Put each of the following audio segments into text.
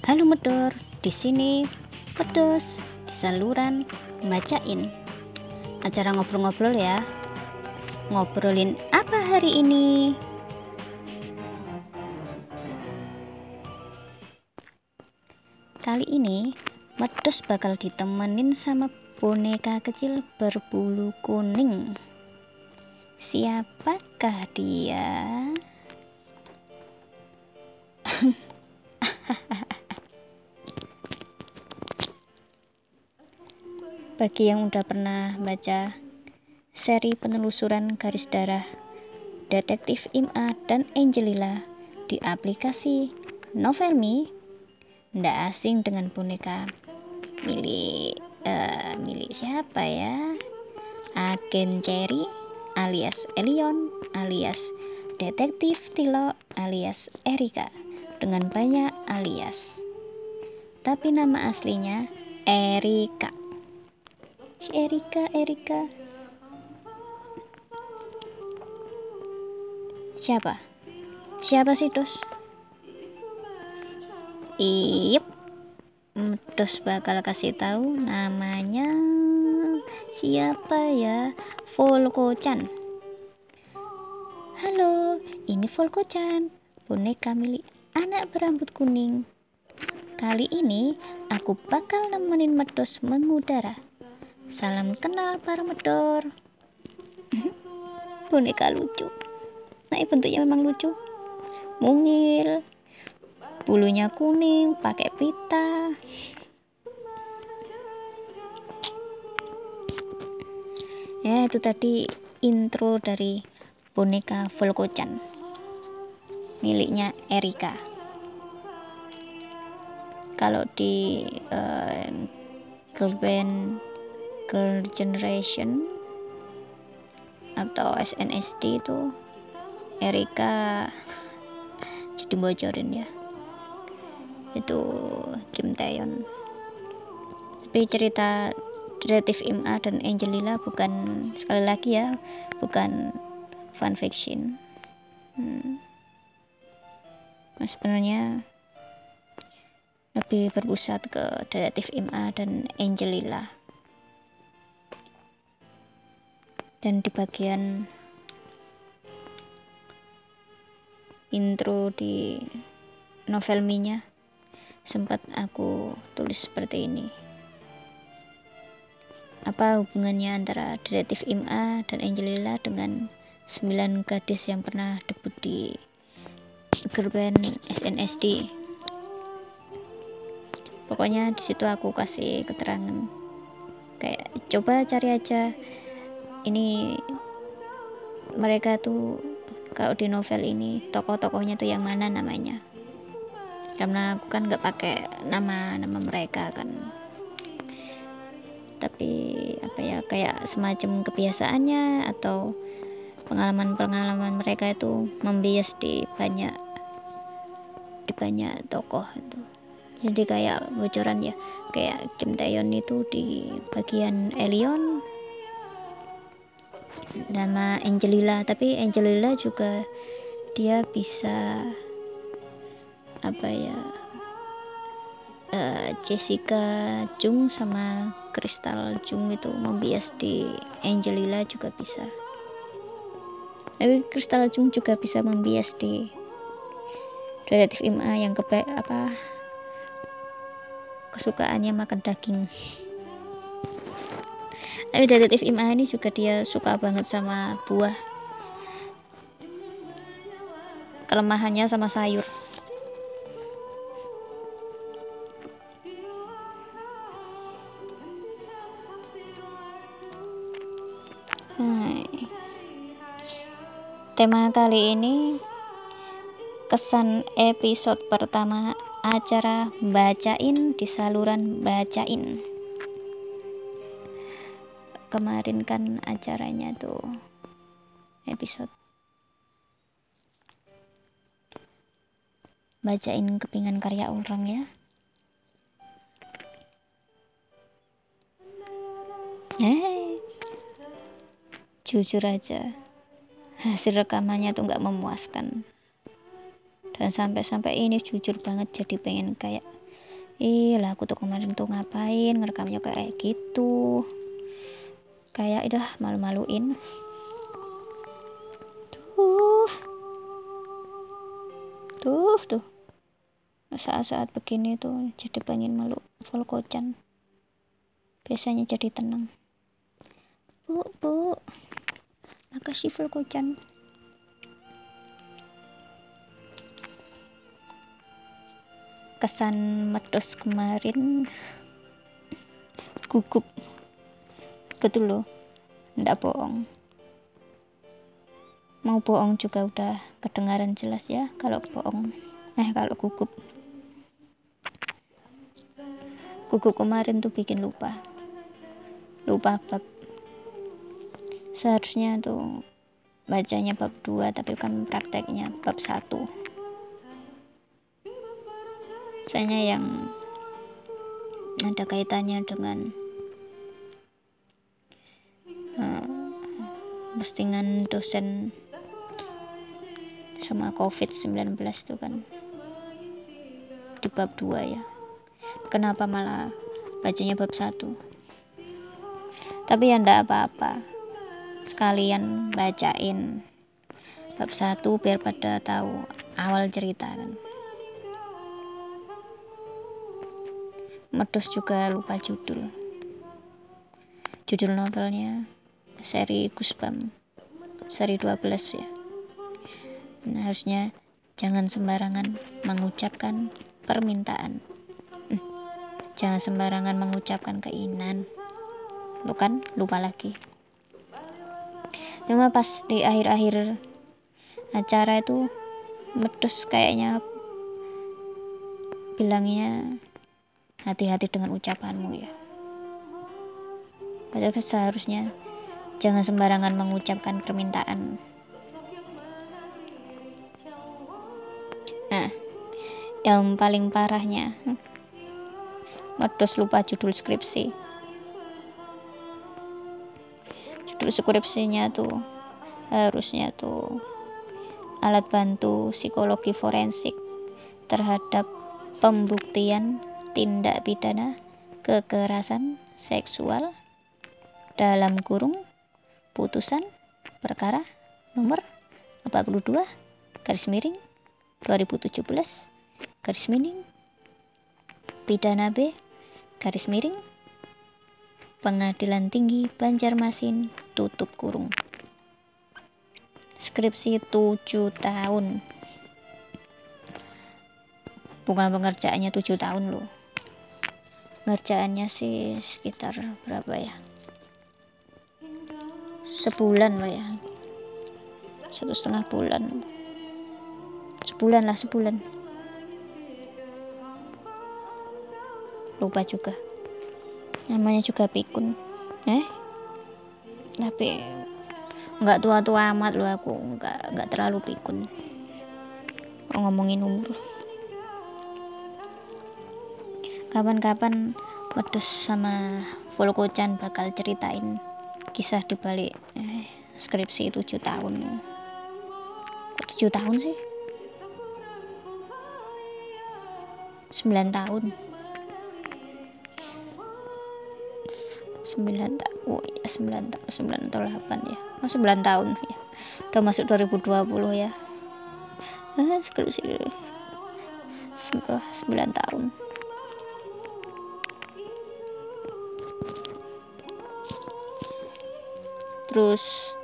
Halo Medor, di sini pedes di saluran bacain. Acara ngobrol-ngobrol ya. Ngobrolin apa hari ini? Kali ini Medos bakal ditemenin sama boneka kecil berbulu kuning. Siapakah dia? Bagi yang udah pernah baca seri penelusuran garis darah Detektif Ima dan Angelila di aplikasi Novelmi, ndak asing dengan boneka milik uh, milik siapa ya? Agen Cherry alias Elion alias Detektif Tilo alias Erika dengan banyak alias. Tapi nama aslinya Erika si Erika Erika. Siapa? Siapa sih dos? Iyup. Dos bakal kasih tahu namanya siapa ya? Volko-chan halo ini Volko-chan boneka milik anak berambut kuning. Kali ini aku bakal nemenin Medos mengudara Salam kenal para medor. Boneka lucu. Nah, bentuknya memang lucu. Mungil. Bulunya kuning, pakai pita. Ya, itu tadi intro dari boneka Volko-chan. Miliknya Erika. Kalau di uh, girl band Girl Generation atau SNSD itu Erika jadi bocorin ya. Itu Kim Taeyeon tapi cerita detektif Ima dan Angelina bukan sekali lagi ya bukan fan fiction. Hmm. sebenarnya lebih berpusat ke detektif Ima dan Angelina dan di bagian intro di novel minya sempat aku tulis seperti ini. Apa hubungannya antara detektif Ima dan Angelina dengan sembilan gadis yang pernah debut di girl band SNSD pokoknya di situ aku kasih keterangan. Kayak coba cari aja ini mereka tuh kalau di novel ini tokoh-tokohnya tuh yang mana namanya? Karena aku kan nggak pakai nama nama mereka kan. Tapi apa ya kayak semacam kebiasaannya atau pengalaman-pengalaman mereka itu membias di banyak di banyak tokoh itu. Jadi kayak bocoran ya kayak Kim Taeyeon itu di bagian Elion nama Angelina tapi Angelina juga dia bisa apa ya uh, Jessica Jung sama Crystal Jung itu membias di Angelina juga bisa. Tapi Crystal Jung juga bisa membias di Detektif Ima yang kebaik apa kesukaannya makan daging tapi detektif Ima ini juga dia suka banget sama buah. Kelemahannya sama sayur. Hai. tema kali ini kesan episode pertama acara bacain di saluran bacain kemarin kan acaranya tuh episode. Bacain kepingan karya orang ya. Eh jujur aja. Hasil rekamannya tuh nggak memuaskan. Dan sampai-sampai ini jujur banget jadi pengen kayak ih lah aku tuh kemarin tuh ngapain ngerekamnya kayak gitu kayak udah malu-maluin. Tuh tuh tuh saat-saat begini tuh jadi pengen meluk full kocan. Biasanya jadi tenang. Bu bu. Makasih full kocan. Kesan medos kemarin. Gugup betul loh ndak bohong. Mau bohong juga udah kedengaran jelas ya kalau bohong. Eh kalau gugup. Gugup kemarin tuh bikin lupa. Lupa bab. Seharusnya tuh bacanya bab 2 tapi kan prakteknya bab 1 misalnya yang ada kaitannya dengan postingan dosen sama covid-19 tuh kan. Di bab 2 ya. Kenapa malah bacanya bab 1 tapi ya ndak apa-apa. Sekalian bacain bab 1 biar pada tahu awal cerita kan. Medus juga lupa judul. Judul novelnya seri Gusbam seri 12 ya. Nah, harusnya jangan sembarangan mengucapkan permintaan. Hmm, jangan sembarangan mengucapkan keinginan. Lu kan lupa lagi. Cuma pas di akhir-akhir acara itu medus kayaknya bilangnya hati-hati dengan ucapanmu ya padahal seharusnya jangan sembarangan mengucapkan permintaan. Nah yang paling parahnya medus lupa judul skripsi. Judul skripsinya tuh harusnya tuh alat bantu psikologi forensik terhadap pembuktian tindak pidana kekerasan seksual dalam kurung putusan perkara nomor 42 garis miring 2017 garis miring. Pidana B garis miring. Pengadilan tinggi Banjarmasin tutup kurung. Skripsi 7 tahun. Bukan pengerjaannya 7 tahun loh. Ngerjaannya sih sekitar berapa ya sebulan lah ya. Satu setengah bulan. Sebulan lah sebulan. Lupa juga. Namanya juga pikun. Eh? Tapi nggak tua-tua amat loh aku. Nggak nggak terlalu pikun. Ngomongin umur. Kapan-kapan Medus sama Volkocan bakal ceritain kisah dibalik eh, skripsi 7 tahun. 7 tahun sih? 9 tahun. 9 tahun oh ya 9 tahun 9 atau 8 ya. Oh, 9 tahun ya udah masuk 2020 ya. Ah, skripsi. 9 tahun terus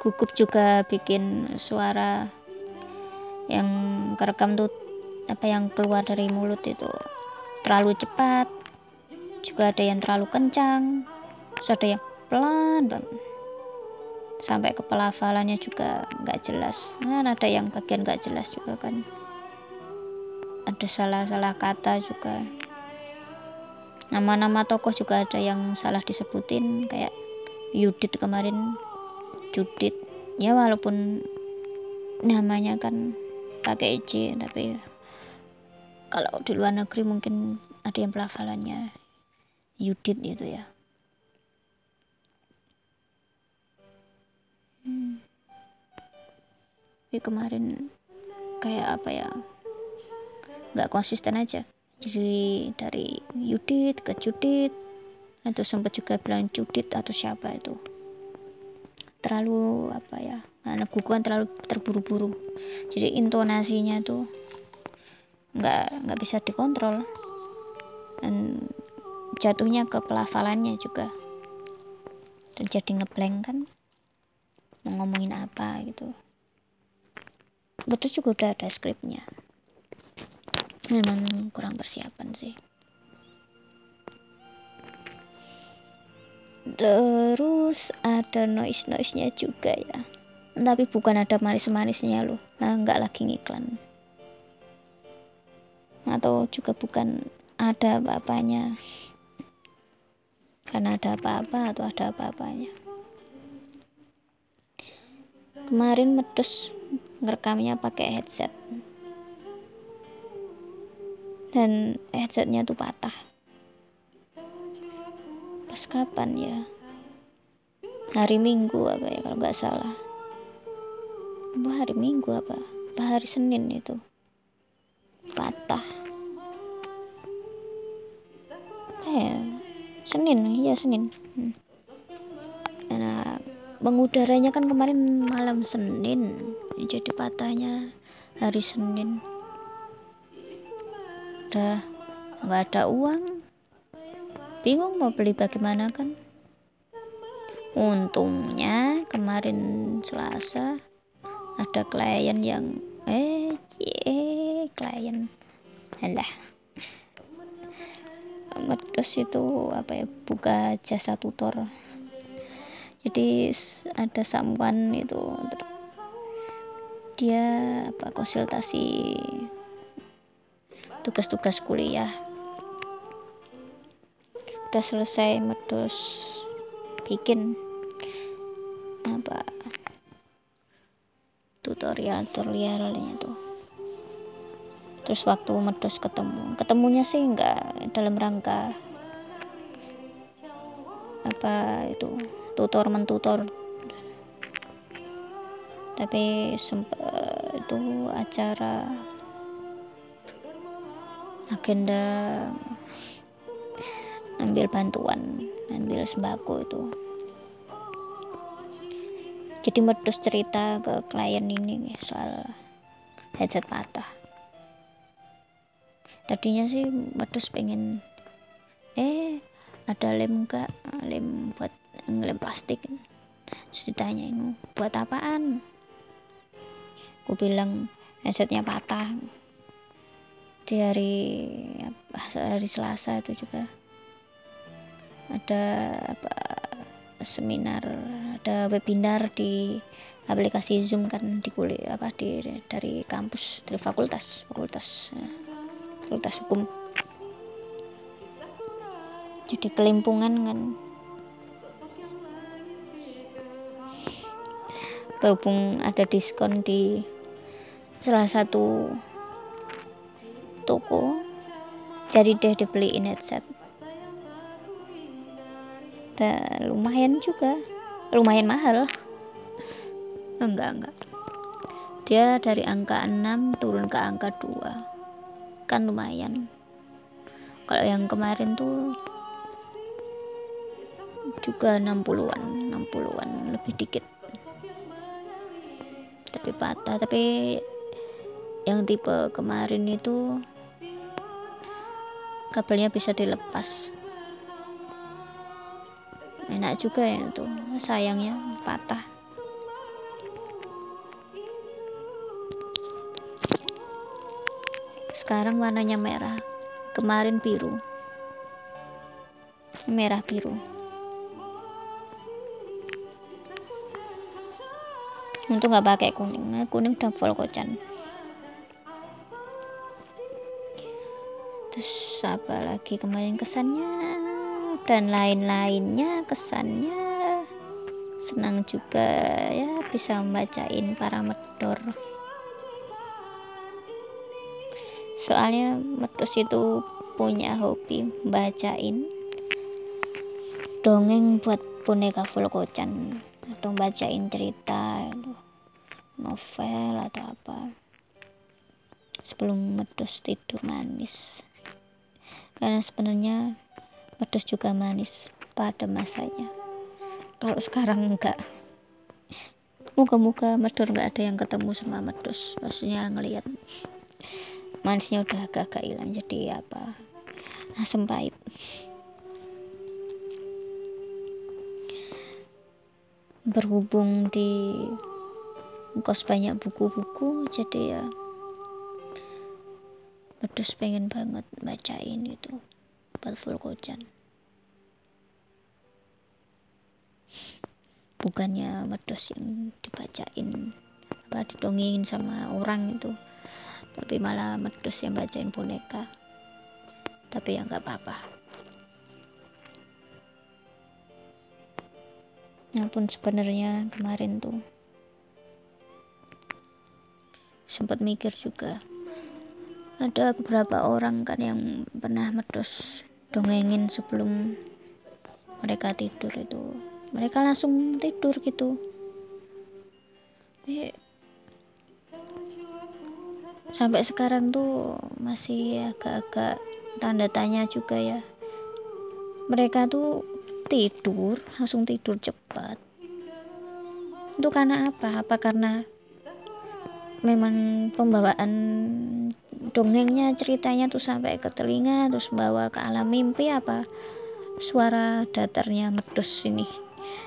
gugup juga bikin suara yang kerekam tuh apa yang keluar dari mulut itu. Terlalu cepat juga ada yang terlalu kencang terus ada yang pelan banget. Sampai ke pelafalannya juga nggak jelas. Nah ada yang bagian nggak jelas juga kan. Ada salah-salah kata juga. Nama-nama tokoh juga ada yang salah disebutin kayak Yudit kemarin. Judit. Ya walaupun namanya kan pakai J tapi kalau di luar negeri mungkin ada yang pelafalannya Yudit gitu ya. Hmm. tapi kemarin kayak apa ya? Nggak konsisten aja. Jadi dari Yudit ke Judit atau sempat juga bilang Judit atau siapa itu. Terlalu apa ya karena guguan terlalu terburu-buru. Jadi intonasinya tuh nggak nggak bisa dikontrol. Dan jatuhnya ke pelafalannya juga. Terjadi ngeblank kan mau ngomongin apa gitu. Betul juga udah ada skripnya. Memang kurang persiapan sih terus ada noise noise nya juga ya. Tapi bukan ada manis manisnya loh. Nah nggak lagi ngiklan. Atau juga bukan ada apa-apanya. Karena ada apa-apa atau ada apa-apanya. Kemarin medus ngerekamnya pakai headset. Dan headsetnya tuh patah pas kapan ya? Hari minggu apa ya kalau nggak salah. Apa hari minggu apa? Apa hari senin itu? Patah. Eh senin iya senin. Hmm. nah mengudaranya kan kemarin malam senin. Jadi patahnya hari senin. Udah nggak ada uang bingung mau beli bagaimana kan? Untungnya kemarin selasa ada klien yang eh cie klien. Alah. Medus itu apa ya buka jasa tutor. Jadi ada sampan itu dia apa konsultasi tugas-tugas kuliah udah selesai medus bikin apa tutorial tutorialnya tuh. Terus waktu medus ketemu ketemunya sih nggak dalam rangka apa itu tutor mentutor. Tapi sempat itu acara agenda ambil bantuan ambil sembako itu. Jadi medus cerita ke klien ini soal headset patah. Tadinya sih medus pengen eh ada lem enggak? Lem buat ngelem plastik. Terus ditanyain buat apaan? Aku bilang headsetnya patah. Di hari hari Selasa itu juga ada apa seminar ada webinar di aplikasi Zoom kan di kuliah apa di dari kampus dari fakultas fakultas ya, fakultas hukum. Jadi kelimpungan kan. Berhubung ada diskon di salah satu toko jadi deh dibeliin headset Dan lumayan juga. Lumayan mahal. Enggak enggak. Dia dari angka 6 turun ke angka 2 kan lumayan. Kalau yang kemarin tuh juga 60-an 60-an lebih dikit. Tapi patah. Tapi yang tipe kemarin itu kabelnya bisa dilepas enak juga ya itu sayangnya patah. Sekarang warnanya merah. Kemarin biru. Merah biru. Untuk nggak pakai kuning. Kuning udah kocan. Terus apa lagi kemarin kesannya dan lain-lainnya kesannya senang juga ya bisa membacain para medor soalnya medus itu punya hobi bacain dongeng buat boneka full kocan atau bacain cerita novel atau apa. Sebelum medus tidur manis. Karena sebenarnya medus juga manis pada masanya kalau sekarang enggak. Muka-muka medur nggak ada yang ketemu sama medus maksudnya ngelihat manisnya udah agak-agak hilang jadi apa asam pahit. Berhubung di kos banyak buku-buku jadi ya medus pengen banget bacain itu full kocan. Bukannya medus yang dibacain apa didongengin sama orang itu tapi malah medus yang bacain boneka. Tapi ya nggak apa-apa. Nah pun sebenarnya kemarin tuh sempat mikir juga ada beberapa orang kan yang pernah medus dongengin sebelum mereka tidur itu. Mereka langsung tidur gitu. Jadi, sampai sekarang tuh masih agak-agak tanda tanya juga ya. Mereka tuh tidur langsung tidur cepat. Itu karena apa? Apa karena memang pembawaan dongengnya ceritanya tuh sampai ke telinga terus bawa ke alam mimpi apa suara datarnya medus ini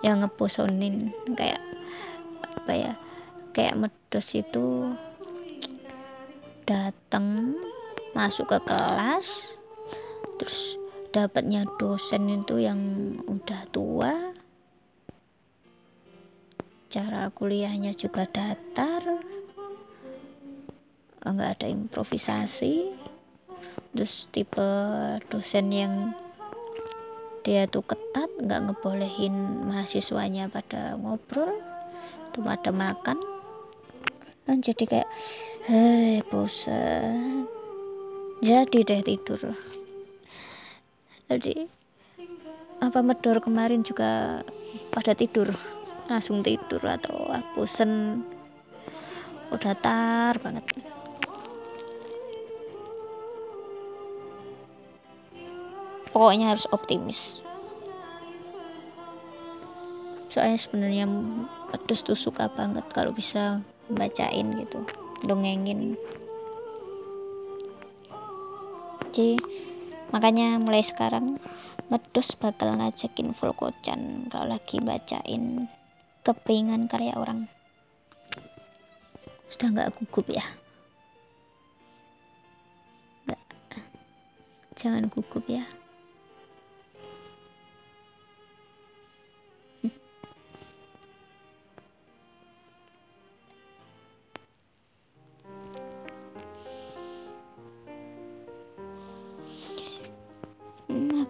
yang ngeposonin kayak apa ya kayak medus itu datang masuk ke kelas terus dapatnya dosen itu yang udah tua. Cara kuliahnya juga datar nggak ada improvisasi? Terus tipe dosen yang dia tuh ketat nggak ngebolehin mahasiswanya pada ngobrol tuh pada makan. Kan jadi kayak hei bosan jadi deh tidur. Jadi apa medor kemarin juga pada tidur langsung tidur atau ah, udah tar banget pokoknya harus optimis. Soalnya sebenarnya pedus tuh suka banget kalau bisa bacain gitu dongengin. Jadi makanya mulai sekarang medus bakal ngajakin full kocan kalau lagi bacain kepingan karya orang. Sudah nggak gugup ya? Nggak. Jangan gugup ya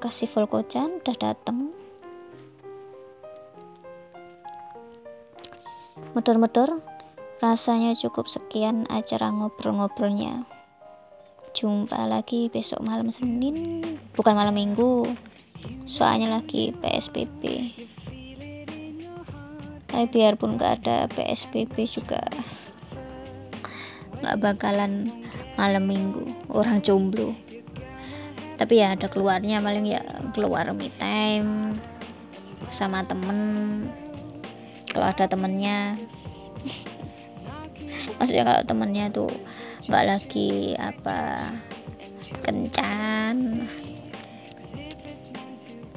kasih full kocan udah dateng. Medor-medor rasanya cukup sekian acara ngobrol-ngobrolnya. Jumpa lagi besok malam Senin bukan malam minggu. Soalnya lagi PSBB tapi biarpun gak ada PSBB juga nggak bakalan malam minggu. Orang jomblo tapi ya ada keluarnya paling ya keluar me time sama temen. Kalau ada temennya. Maksudnya kalau temennya tuh nggak lagi apa kencan.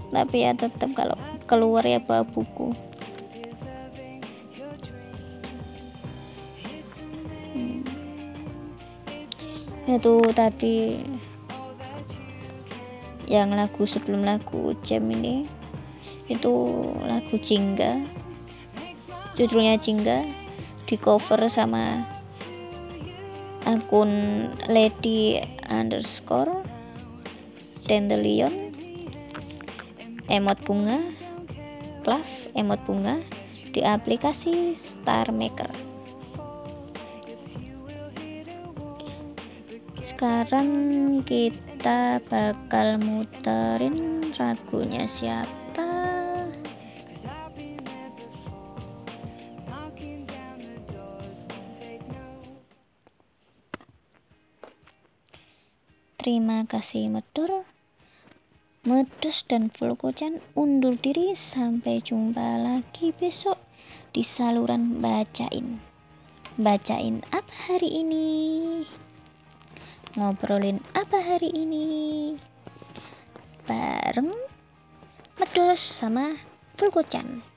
Tapi ya tetap kalau keluar ya bawa buku. Hmm. itu tadi yang lagu sebelum lagu jam ini itu lagu Jingga. Judulnya Jingga di cover sama akun lady underscore dandelion emot bunga clav emot bunga di aplikasi Star Maker sekarang kita bakal muterin ragunya siapa terima kasih medor Medus dan Volkocan undur diri sampai jumpa lagi besok di saluran bacain. Bacain apa hari ini? Ngobrolin apa hari ini? Bareng Medus sama Volkocan.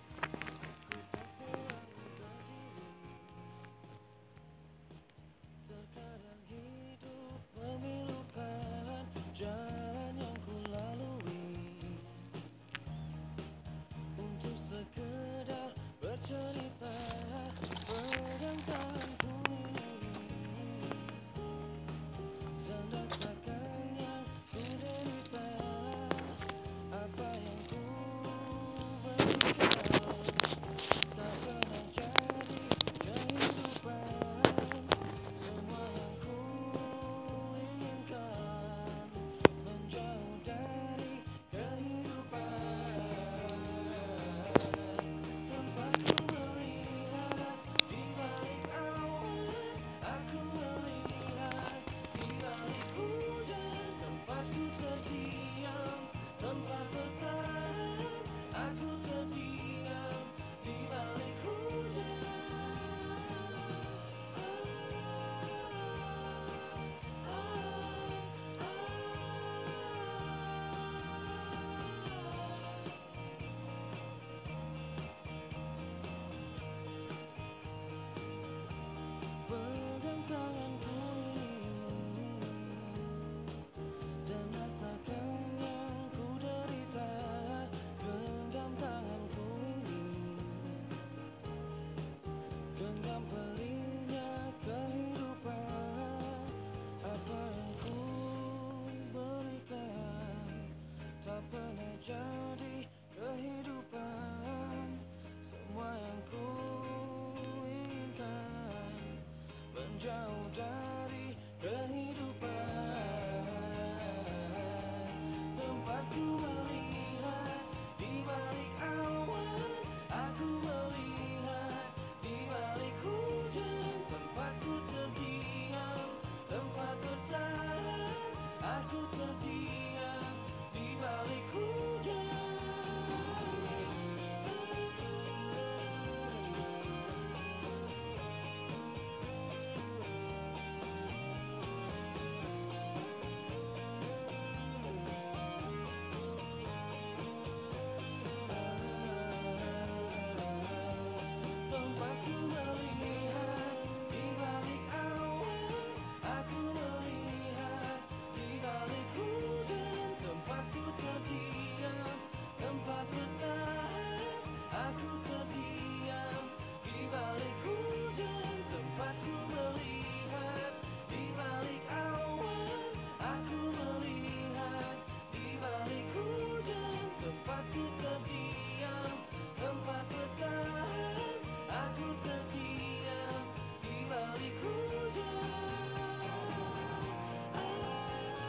Jauh dari